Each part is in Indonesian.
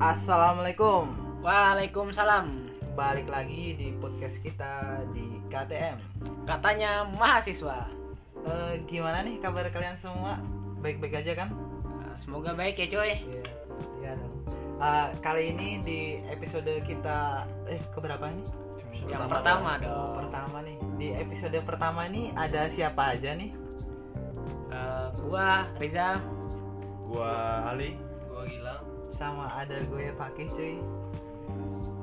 Assalamualaikum. Waalaikumsalam. Balik lagi di podcast kita di KTM. Katanya mahasiswa. Eh, gimana nih kabar kalian semua? Baik-baik aja kan? Nah, Semoga baik ya coy. Iya. Iya dong. Eh, kali ini di episode kita eh keberapa ini? Yang pertama Oh, dong. pertama nih. Di episode pertama ini ada siapa aja nih? Eh, gua Rizal. Gua Ali. Sama ada gue Fakih cuy.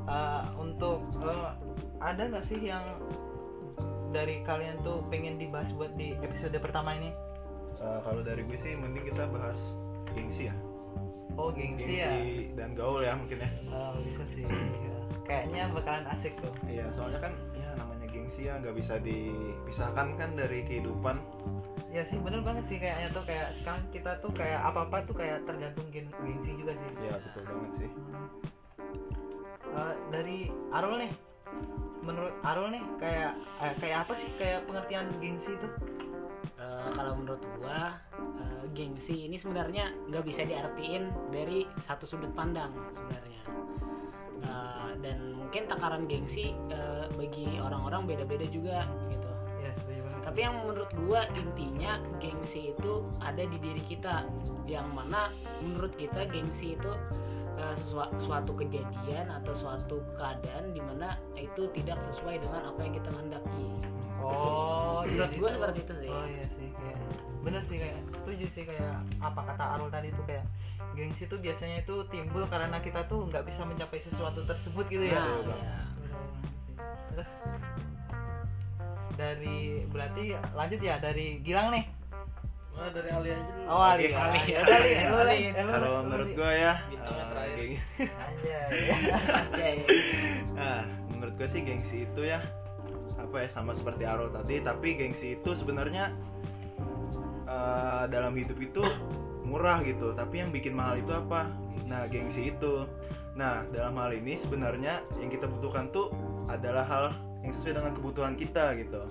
Eh, untuk eh, ada nggak sih yang dari kalian tuh pengen dibahas buat di episode pertama ini? Eh, kalau dari gue sih mending kita bahas gengsi ya. Oh gengsi ya. dan gaul ya mungkin ya. Oh, bisa sih. Iya. Kayaknya bakalan asik tuh. Iya, soalnya kan ya namanya gengsi ya nggak bisa dipisahkan kan dari kehidupan. Ya sih bener banget sih kayaknya tuh kayak sekarang kita tuh kayak apa-apa tuh kayak tergantung gen- gengsi juga sih. Ya betul banget sih. Eh, dari Arul nih. Menurut Arul nih kayak eh, kayak apa sih kayak pengertian gengsi itu? Eh, kalau menurut gua eh, gengsi ini sebenarnya nggak bisa diartiin dari satu sudut pandang sebenarnya. Eh, dan mungkin takaran gengsi eh, bagi orang-orang beda-beda juga gitu. Ya setuju banget. Tapi yang menurut gua intinya gengsi itu ada di diri kita. Yang mana menurut kita gengsi itu uh, suatu kejadian atau suatu keadaan di mana itu tidak sesuai dengan apa yang kita kehendaki. Oh, Menurut jadi gua seperti itu sih. Oh iya sih kayak bener sih kayak setuju sih kayak apa kata Arul tadi tuh kayak gengsi itu biasanya itu timbul karena kita tuh nggak bisa mencapai sesuatu tersebut gitu ya. Nah, ya. Bener sih. Terus dari berarti lanjut ya dari Gilang nih. Nah, dari Ali aja dulu. Oh Ali, Ali. Ali. Ya Ali, lu, Ali. Kalau menurut gue ya, Bintangnya eh, terakhir. geng- Anjay. Nah, menurut gue sih gengsi itu ya apa ya sama seperti Arul tadi, tapi gengsi itu sebenarnya eh, dalam hidup itu murah gitu, tapi yang bikin mahal itu apa? Nah, gengsi itu. Nah, dalam hal ini sebenarnya yang kita butuhkan tuh adalah hal yang sesuai dengan kebutuhan kita gitu.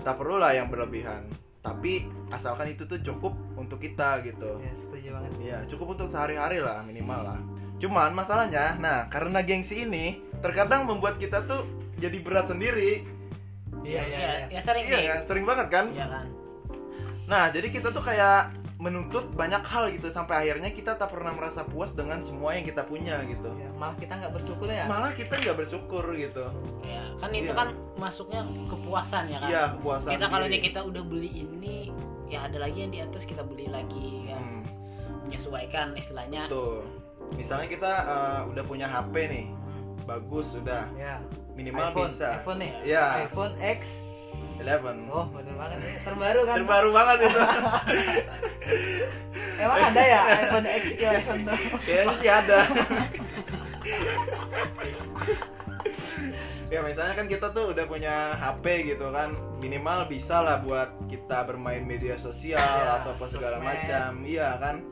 Tak perlu lah yang berlebihan, tapi asalkan itu tuh cukup untuk kita gitu. Ya setuju banget. Ya, cukup untuk sehari-hari lah minimal lah. Cuman masalahnya, nah karena gengsi ini terkadang membuat kita tuh jadi berat sendiri. Iya iya ya, iya. ya sering Iya sih. kan? Sering banget kan? Iya kan. Nah, jadi kita tuh kayak menuntut banyak hal gitu sampai akhirnya kita tak pernah merasa puas dengan semua yang kita punya gitu. Ya, malah kita nggak bersyukur ya. Malah kita nggak bersyukur gitu. Ya, kan itu Iya. kan masuknya kepuasan ya kan. Iya, kepuasan. kita kalau diri. kita udah beli ini ya ada lagi yang di atas kita beli lagi kan Hmm, menyesuaikan istilahnya tuh. Misalnya kita eh, udah punya HP nih, bagus sudah Ya. minimal iPhone, bisa. iPhone nih. Iya. iPhone X. 11. Oh, bener banget. Terbaru kan? Terbaru banget itu. Emang ada ya iPhone X 11 tuh? Kayaknya sih ada. ya misalnya kan kita tuh udah punya HP gitu kan. Minimal bisa lah buat kita bermain media sosial Ya, atau apa segala macam. Iya kan?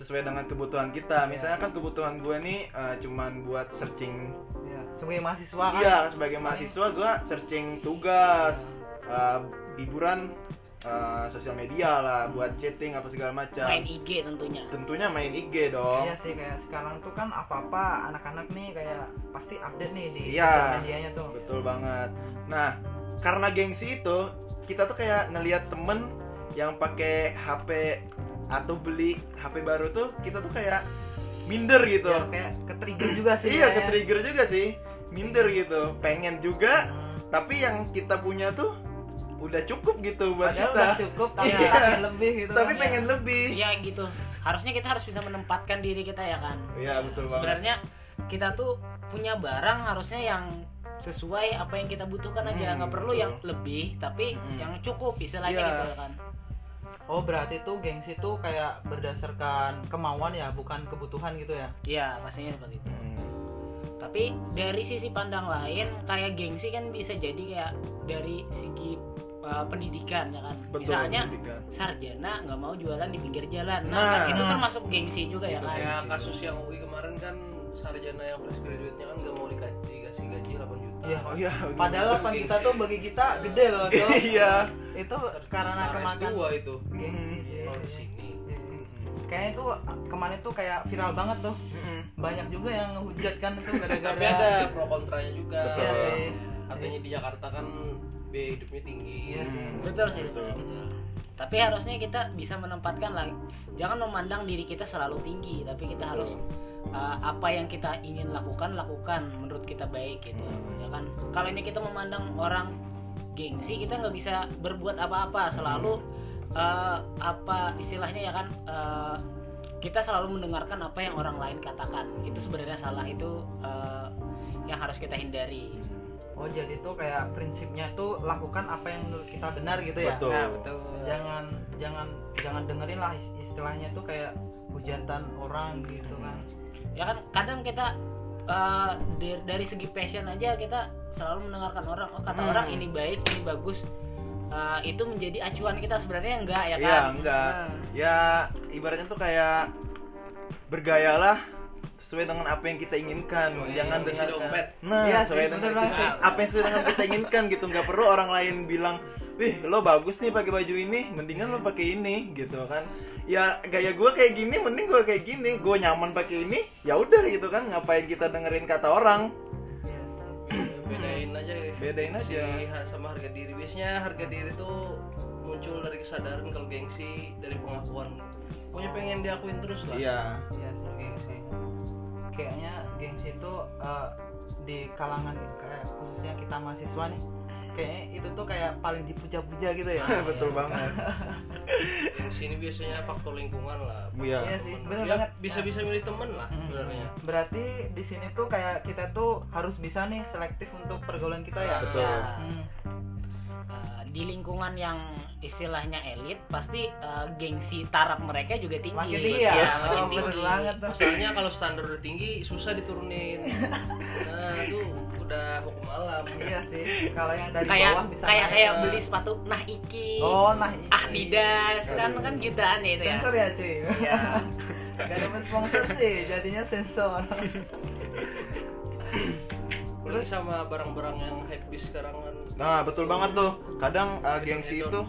Sesuai dengan kebutuhan kita. Misalnya kan kebutuhan gue nih eh, cuman buat searching. Ya, sebagai mahasiswa kan. iya. sebagai mahasiswa gue searching tugas eh, hiburan eh, sosial media lah buat chatting apa segala macam main IG tentunya tentunya main IG dong Iya sih kayak sekarang tuh kan apa-apa anak-anak nih kayak pasti update nih di Iya. sosial medianya tuh. Betul banget. Nah, karena gengsi itu, kita tuh kayak ngelihat temen yang pakai HP atau beli HP baru tuh, kita tuh kayak minder gitu. Ya, kayak ke trigger juga sih. iya, kayaknya. ke trigger juga sih. Minder gitu. Pengen juga, Hmm. tapi yang kita punya tuh udah cukup gitu buat Padahal kita. udah cukup tapi Iya. pengen lebih gitu tapi kan. pengen lebih. iya gitu harusnya kita harus bisa menempatkan diri kita ya kan Iya, betul banget. sebenarnya kita tuh punya barang harusnya yang sesuai apa yang kita butuhkan aja Hmm, nggak perlu betul. yang lebih tapi Hmm. yang cukup istilahnya Iya. gitu ya kan Oh, berarti tuh gengsi tuh kayak berdasarkan kemauan ya, bukan kebutuhan gitu ya. iya pastinya seperti itu Hmm. tapi dari sisi pandang lain kayak gengsi kan bisa jadi kayak dari segi uh, pendidikan ya kan Betul, misalnya pendidikan. sarjana nggak mau jualan di pinggir jalan nah, Nah. kan itu termasuk gengsi juga ya Itu kan Ya kasus yang UI kemarin kan sarjana yang fresh graduate-nya kan gak mau dikasih, gaji 8 juta. Iya. Oh iya. Padahal Itu 8 juta tuh bagi kita gede loh tuh. Iya. Itu karena Nah, kemakan S2 itu. gengsi Hmm. sih. Kalau di sini Iya. kayaknya itu kemarin tuh kayak viral banget tuh Mm-mm. banyak juga yang ngehujat kan itu tapi gara-gara ada pro kontranya juga. Iya sih katanya di Jakarta kan biaya hidupnya tinggi Iya sih. Betul sih Betul. betul. tapi harusnya kita bisa menempatkan lagi jangan memandang diri kita selalu tinggi tapi kita harus uh, apa yang kita ingin lakukan lakukan menurut kita baik gitu Hmm. ya kan kalau ini kita memandang orang gengsi kita nggak bisa berbuat apa-apa selalu uh, apa istilahnya ya kan uh, kita selalu mendengarkan apa yang orang lain katakan itu sebenarnya salah itu uh, yang harus kita hindari oh jadi tuh kayak prinsipnya tuh lakukan apa yang menurut kita benar gitu ya? Betul. nah betul. Jangan jangan jangan dengerin lah is- istilahnya tuh kayak hujatan orang gitu kan. Ya kan kadang kita uh, dari, dari segi passion aja kita selalu mendengarkan orang oh kata Hmm. orang ini baik ini bagus. Uh, itu menjadi acuan kita sebenarnya enggak ya Iya, kan? enggak. Nah, Ya, ibaratnya tuh kayak bergayalah sesuai dengan apa yang kita inginkan. Sesuai Jangan isi dengarkan. dompet. Nah, Iya sesuai sih, dengan sih. apa yang sesuai dengan kita inginkan gitu. Nggak perlu orang lain bilang, "Wih, lo bagus nih pakai baju ini, mendingan lo pakai ini." gitu kan. Ya gaya gue kayak gini, mending gue kayak gini. Gue nyaman pakai ini, ya udah gitu kan. Ngapain kita dengerin kata orang? Iya. Ya, bedain aja ya. Bedain aja. sama harga diri biasanya harga diri tuh muncul dari kesadaran kalau gengsi dari pengakuan pokoknya pengen diakuin terus lah Iya. Iya sih. Kalau gengsi kayaknya gengsi itu eh, di kalangan kayak khususnya kita mahasiswa nih kayaknya itu tuh kayak paling dipuja-puja gitu ya Betul banget. gengsi ini biasanya faktor lingkungan lah Iya. Iya sih bener Ya, banget bisa-bisa milih temen lah Hmm. sebenarnya berarti di sini tuh kayak kita tuh harus bisa nih selektif untuk pergaulan kita ya Betul. ya, Hmm. Di lingkungan yang istilahnya elit pasti uh, gengsi taraf mereka juga tinggi. Makin tinggi ya, Iya, makin oh, tinggi. banget tuh. Masalahnya kalau standar udah tinggi susah diturunin. Nah itu udah hukum alam. Iya sih kalau yang dari kayak bawah bisa kayak kayak beli sepatu nah iki oh nah ini. Adidas kan kan jutaan itu ya? Sensor ya cuy? Iya. gak dapet sponsor sih jadinya sensor terus sama barang-barang yang hype sekarang kan Nah, betul banget tuh. Kadang uh, gengsi itu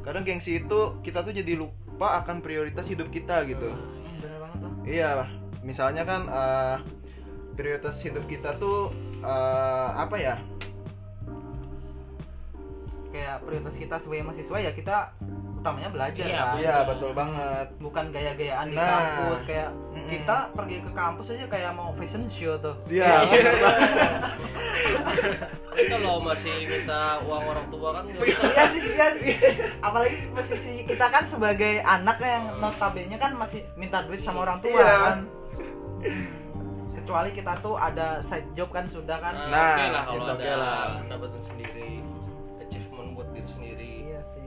kadang gengsi itu kita tuh jadi lupa akan prioritas hidup kita gitu. Hmm, bener banget tuh Iya, misalnya kan uh, prioritas hidup kita tuh uh, apa ya? kayak prioritas kita sebagai mahasiswa ya kita utamanya belajar Iya, kan Iya, betul banget. bukan gaya-gayaan di Nah. kampus kayak Kita pergi ke kampus aja kayak mau fashion show tuh Iya. Tapi kalau masih minta uang orang tua kan iya sih iya apalagi posisi kita kan sebagai anak yang notabene kan masih minta duit sama orang tua Iya. kan kecuali kita tuh ada side job kan sudah kan Nah, Nah, oke lah kalau ada okay lah. pendapatan sendiri, achievement buat diri sendiri. iya sih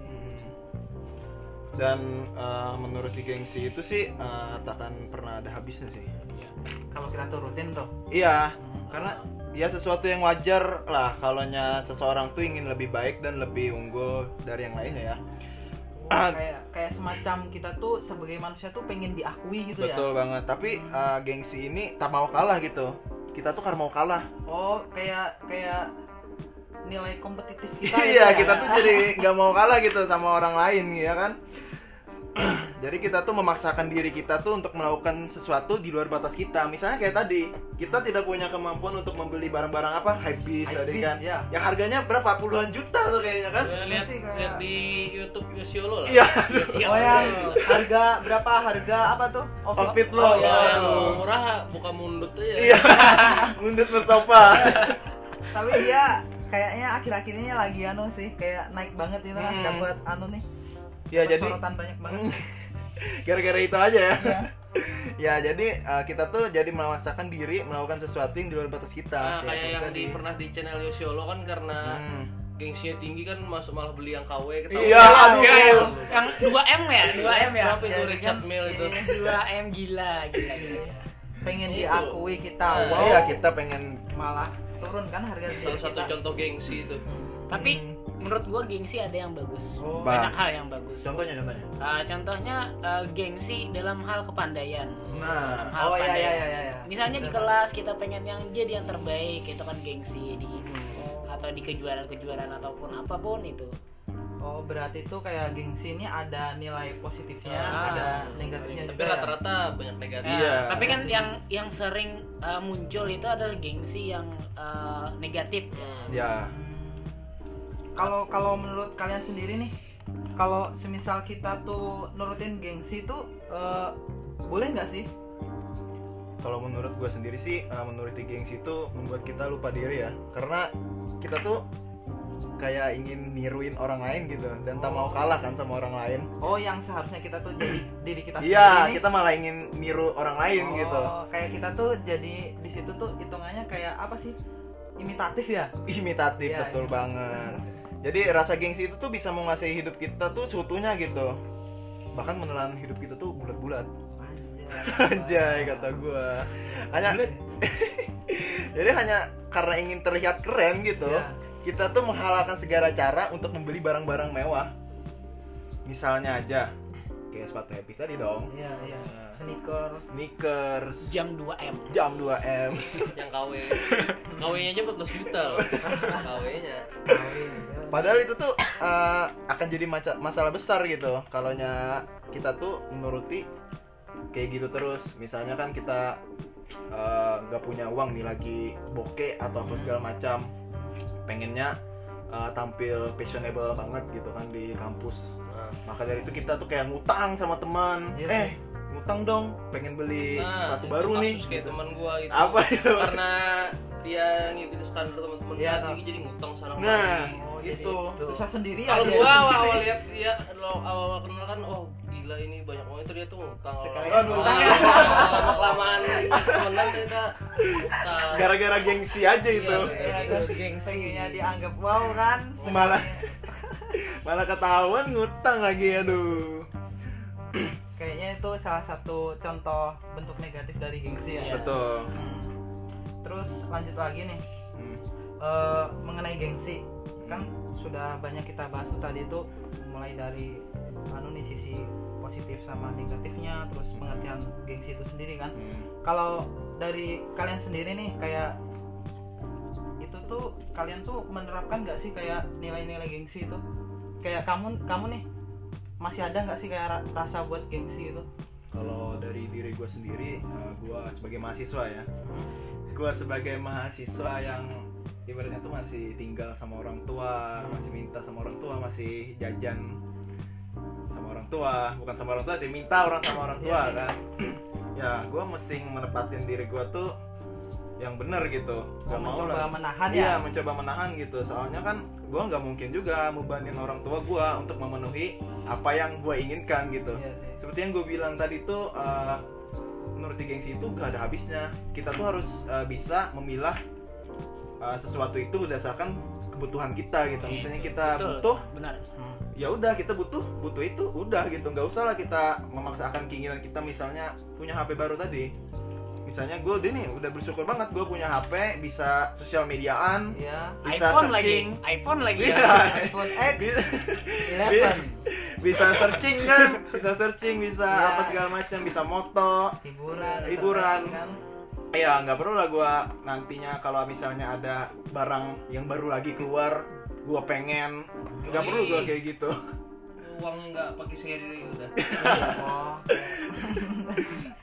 Dan uh, menurut di gengsi itu sih uh, takkan pernah ada habisnya sih. kalau kita tuh rutin tuh Iya, karena ya sesuatu yang wajar lah kalau seseorang tuh ingin lebih baik dan lebih unggul dari yang lainnya ya. Ah. kayak kayak semacam kita tuh sebagai manusia tuh pengen diakui gitu Betul banget. Tapi uh, gengsi ini tak mau kalah gitu. Kita tuh karena mau kalah. ya oh kayak kayak nilai kompetitif kita iya, ya. kita tuh jadi nggak mau kalah gitu sama orang lain, ya kan? jadi kita tuh memaksakan diri kita tuh untuk melakukan sesuatu di luar batas kita. Misalnya kayak tadi, kita tidak punya kemampuan untuk membeli barang-barang apa, hypebeast tadi kan, ya. yang harganya berapa puluhan juta tuh kayaknya kan? Ya, lihat, sih kayak- lihat di YouTube Yosiolo lah. Iya, Oh yang harga berapa harga apa tuh? Outfit lo. Oh, ya. yang murah buka mundut aja. iya, Mundut Mustafa. Tapi dia kayaknya akhir-akhir ini lagi anu sih kayak naik banget itu kan Hmm. dapat anu nih. ya dapet jadi sorotan banyak banget. gara-gara itu aja ya. Iya. ya jadi uh, kita tuh jadi memaksakan diri melakukan sesuatu yang di luar batas kita. Nah, Kayak kayak gitu yang tadi. di pernah di channel Yosiolo kan karena Hmm. gengsinya tinggi kan masuk malah beli yang KW ketahuan. Iya, aduh. Ya, yang, yang 2M ya 2M ya Berapa itu Richard kan, Mille itu? iya, 2M gila gila gila pengen diakui kita. Nah, Wow. Iya, kita pengen Malah turun kan harga diri Salah satu kita. contoh gengsi itu. tapi menurut gua gengsi ada yang bagus Oh. banyak hal yang bagus contohnya contohnya. Uh, contohnya uh, gengsi dalam hal kepandaian Nah, dalam hal Oh iya iya iya iya. iya. misalnya di kelas kita pengen yang jadi yang terbaik itu kan gengsi di Oh. atau di kejuaraan-kejuaraan ataupun apa pun itu Oh berarti itu kayak gengsi ini ada nilai positifnya, Ah. ada negatifnya tapi juga ya? rata-rata banyak negatif. Nah, Iya, tapi kan yang yang sering uh, muncul itu adalah gengsi yang uh, negatif. Ya Kalau kalau menurut kalian sendiri nih, kalau semisal kita tuh nurutin gengsi itu eh, boleh nggak sih? kalau menurut gue sendiri sih uh, menuruti gengsi itu membuat kita lupa diri ya. Karena kita tuh kayak ingin niruin orang lain gitu dan tak mau kalah kan sama orang lain. Oh yang seharusnya kita tuh jadi diri kita sendiri iya kita malah ingin niru orang lain Oh, gitu. Kayak kita tuh jadi di situ tuh hitungannya kayak apa sih? Imitatif ya? imitatif Iya, betul iya. banget. Jadi rasa gengsi itu tuh bisa menguasai hidup kita tuh seutuhnya gitu. Bahkan menelan hidup kita tuh bulat-bulat. Anjay. Kata gua. Hanya jadi hanya karena ingin terlihat keren gitu Iya. Kita tuh menghalalkan segala cara untuk membeli barang-barang mewah misalnya aja kayak sepatu happy tadi dong Iya, iya. Nah. Sneakers. sneakers jam 2 m jam 2M yang KW KW nya aja 14 juta loh KW nya. Padahal itu tuh eh, akan jadi maca- masalah besar gitu kalau kita tuh menuruti kayak gitu terus. Misalnya kan kita eh, nggak punya uang nih lagi bokeh atau apa segala macam, pengennya eh, tampil fashionable banget gitu kan di kampus. nah, Maka dari itu kita tuh kayak ngutang sama teman. Iya eh, ngutang dong, pengen beli nah sepatu baru nih. kayak teman gua gitu Apa itu? karena dia ngikutin standar teman-teman tau. tinggi jadi ngutang sana Nah. Oh, Gitu. jadi susah sendiri kalau aja. gua sendiri. awal-awal lihat dia lo awal-awal kenal kan oh gila ini banyak banget itu dia tuh ngutang Sekalian Lama- ngutang. lama kelamaan temenan ternyata ngutang Gara-gara gengsi aja itu. Iya, Iya, terus gengsi. pengennya dianggap wow kan. Malah- sekalinya. Malah ketahuan ngutang lagi aduh. Kayaknya itu salah satu contoh bentuk negatif dari gengsi ya. Iya. Betul. Terus lanjut lagi nih Hmm. eh, mengenai gengsi kan sudah banyak kita bahas tuh tadi itu mulai dari anu nih sisi positif sama negatifnya terus pengertian gengsi itu sendiri kan. Hmm. kalau dari kalian sendiri nih kayak itu tuh kalian tuh menerapkan nggak sih kayak nilai-nilai gengsi itu? Kayak kamu kamu nih masih ada nggak sih kayak ra- rasa buat gengsi itu? Kalau dari diri gue sendiri, gue sebagai mahasiswa ya, gue sebagai mahasiswa yang ibaratnya tuh masih tinggal sama orang tua, masih minta sama orang tua, masih jajan orang tua, bukan sama orang tua sih, minta orang sama orang tua Iya sih. kan. ya, gue mesti menepatin diri gue tuh yang benar gitu. Gak mau mencoba lah. menahan Iya, ya mencoba menahan gitu. Soalnya kan gue nggak mungkin juga bebanin orang tua gue untuk memenuhi apa yang gue inginkan gitu Iya sih. seperti yang gue bilang tadi tuh eh, menurut gengsi itu gak ada habisnya kita tuh harus eh, bisa memilah eh, sesuatu itu berdasarkan kebutuhan kita gitu misalnya kita Betul, butuh benar Hmm. ya udah kita butuh butuh itu udah gitu nggak usah lah kita memaksakan keinginan kita misalnya punya HP baru tadi misalnya gue udah nih udah bersyukur banget gue punya HP bisa sosial mediaan Iya. bisa iPhone searching lagi iPhone lagi Iya. ya iPhone X Bisa. 11 bisa searching kan bisa searching bisa Iya. apa segala macam bisa moto hiburan Hiburan. kan Iya, nggak perlu lah gua nantinya kalau misalnya ada barang yang baru lagi keluar, gua pengen nggak perlu gua kayak gitu. uangnya nggak pakai seri udah oh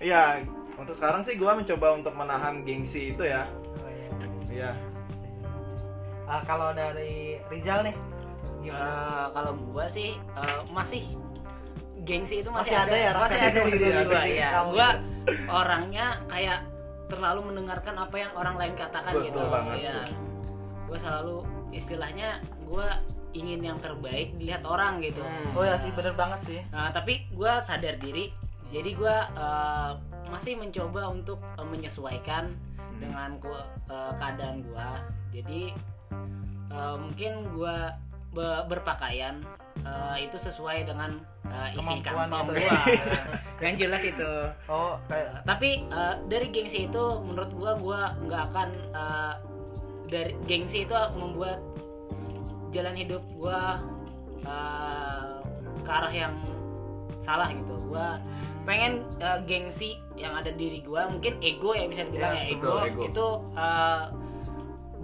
Iya, untuk sekarang sih gua mencoba untuk menahan gengsi itu ya. oh iya. Iya. Ah, kalau dari Rizal nih gimana Eh, kalau gua sih eh, masih gengsi itu masih, Masih ada ya masih rasa ada di diri ya gitu. orangnya kayak terlalu mendengarkan apa yang orang lain katakan Betul gitu. banget. Ya gua selalu istilahnya gua ingin yang terbaik dilihat orang gitu. Oh ya sih bener banget sih. Nah, tapi gua sadar diri jadi gua eh, masih mencoba untuk eh, menyesuaikan dengan ku- eh, keadaan gua. Jadi eh, mungkin gua be- berpakaian eh, itu sesuai dengan eh, isi Kemampuan kantong. itu ya. gua yang jelas itu. Oh kayak Eh, tapi eh, dari gengsi itu menurut gua gua nggak akan eh, dari gengsi itu membuat jalan hidup gua eh, ke arah yang salah gitu. Gua pengen eh, gengsi yang ada di diri gua. Mungkin ego ya bisa dibilang Ya, ya, betul, ego, ego. itu eh,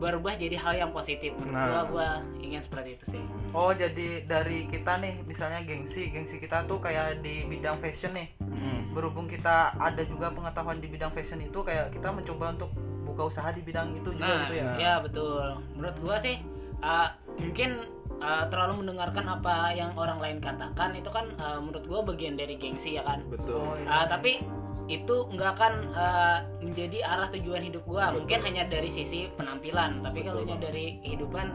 berubah jadi hal yang positif menurut Nah. gua gua ingin seperti itu sih Oh jadi dari kita nih misalnya gengsi gengsi kita tuh kayak di bidang fashion nih Hmm. berhubung kita ada juga pengetahuan di bidang fashion itu kayak kita mencoba untuk buka usaha di bidang itu juga nah gitu ya. ya betul menurut gua sih uh, mungkin uh, terlalu mendengarkan apa yang orang lain katakan itu kan uh, menurut gua bagian dari gengsi ya kan betul Oh, iya Uh, sih. tapi itu nggak akan uh, menjadi arah tujuan hidup gua Betul. mungkin hanya dari sisi penampilan tapi Betul kalau dari kehidupan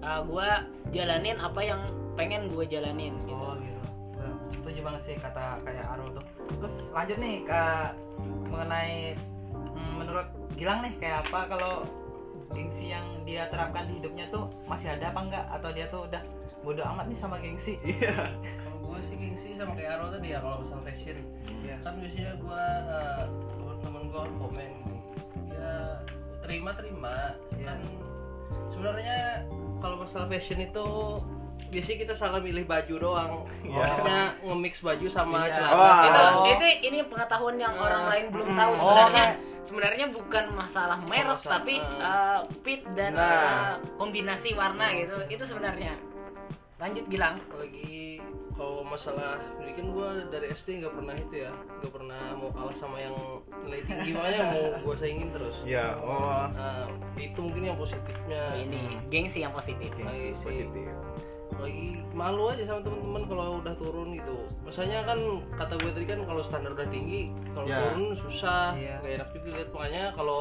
uh, gua jalanin apa yang pengen gua jalanin gitu. Oh gitu. Setuju banget sih kata kayak Arul tuh. Terus lanjut nih ke mengenai mm, menurut Gilang nih kayak apa kalau gengsi yang dia terapkan di hidupnya tuh masih ada apa enggak atau dia tuh udah bodo amat nih sama gengsi. iya kalau gue sih gengsi sama kayak Aro tadi ya kalau masalah fashion Iya. kan biasanya gue uh, teman-teman gue komen gitu ya terima terima Iya. kan sebenarnya kalau masalah fashion itu biasanya kita salah milih baju doang Iya. maksudnya nge-mix baju sama Iya. celana Wah. itu Oh. itu ini pengetahuan yang Nah. orang lain belum Mm. tahu Oh, sebenarnya kayak- sebenarnya bukan masalah merek Masalah, tapi uh, uh, fit dan Nah. uh, kombinasi warna gitu. Itu sebenarnya. Lanjut Gilang. Apalagi kalau masalah pendidikan gue dari SD nggak pernah itu ya nggak pernah mau kalah sama yang nilai tinggi makanya mau gue saingin terus. Iya oh. Nah itu mungkin yang positifnya. Ini gengsi yang positif. Gengsi. positif lagi malu aja sama teman-teman kalau udah turun gitu. Misalnya kan kata gue tadi kan kalau standar udah tinggi kalau Ya. turun susah Iya. gak enak juga lihat makanya kalau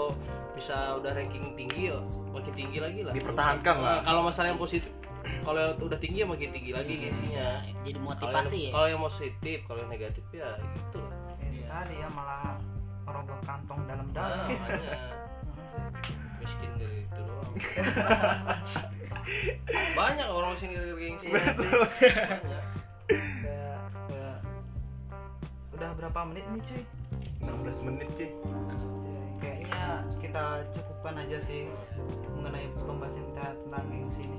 bisa udah ranking tinggi ya makin tinggi lagi lah. Dipertahankan Nah, lah. kalau masalah yang positif kalau yang udah tinggi ya makin tinggi lagi gengsinya jadi motivasi yang, ya? kalau yang positif kalau yang negatif ya gitu. Lah Ini tadi ya malah merogoh kantong nah, dalam-dalam. makanya. Miskin dari itu doang banyak orang gara-gara gengsi Iya sih. banyak Kayak, kayak, udah berapa menit nih cuy? 16 menit cuy Kayaknya kita cukupkan aja sih mengenai pembahasan kita tentang gengsi ini.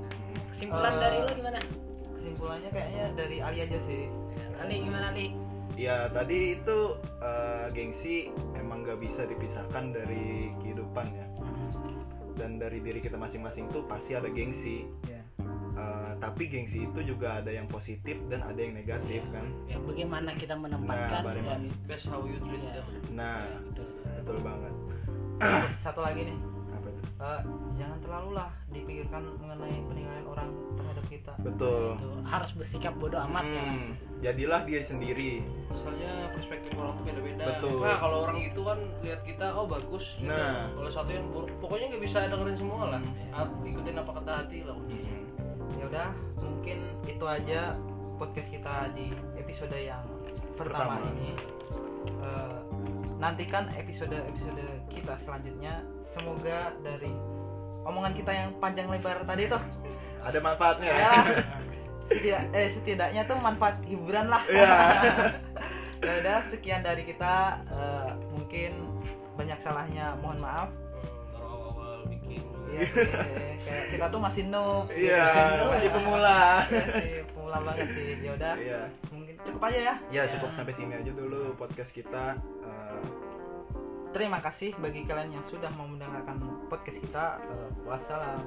kesimpulan Eh, dari lo gimana Kesimpulannya kayaknya dari Ali aja sih. Ali gimana Ali ya tadi itu eh, gengsi emang gak bisa dipisahkan dari kehidupan ya dan dari diri kita masing-masing tuh pasti ada gengsi. Ya. Eh, tapi gengsi itu juga ada yang positif dan ada yang negatif kan? Ya bagaimana kita menempatkan Nah, dan best how you treat ya, them. Nah betul. betul banget. Satu lagi nih, eh, jangan terlalu lah dipikirkan mengenai penilaian orang terhadap kita. betul Itu harus bersikap bodoh amat ya? Hmm, jadilah dia sendiri misalnya perspektif orang tuh beda-beda Betul. nah kalau orang itu kan lihat kita oh bagus gitu. Nah. kalau satu yang buruk pokoknya nggak bisa dengerin semua lah Hmm. Ap- ikutin apa kata hati lah Hmm, Ya udah, mungkin itu aja podcast kita di episode yang pertama, Pertama. ini. Eh, nantikan episode-episode kita selanjutnya. Semoga dari omongan kita yang panjang lebar tadi tuh ada manfaatnya ya ya setidak, eh, setidaknya tuh manfaat hiburan lah. Iya. ya udah sekian dari kita. Eh, mungkin banyak salahnya, mohon maaf. Iya sih, kayak kita tuh masih noob. iya masih pemula Iya sih, pemula banget sih. Ya udah, iya mungkin cukup aja ya. ya cukup sampai sini aja dulu podcast kita Eh, Terima kasih bagi kalian yang sudah mau mendengarkan podcast kita. Eh, wassalam.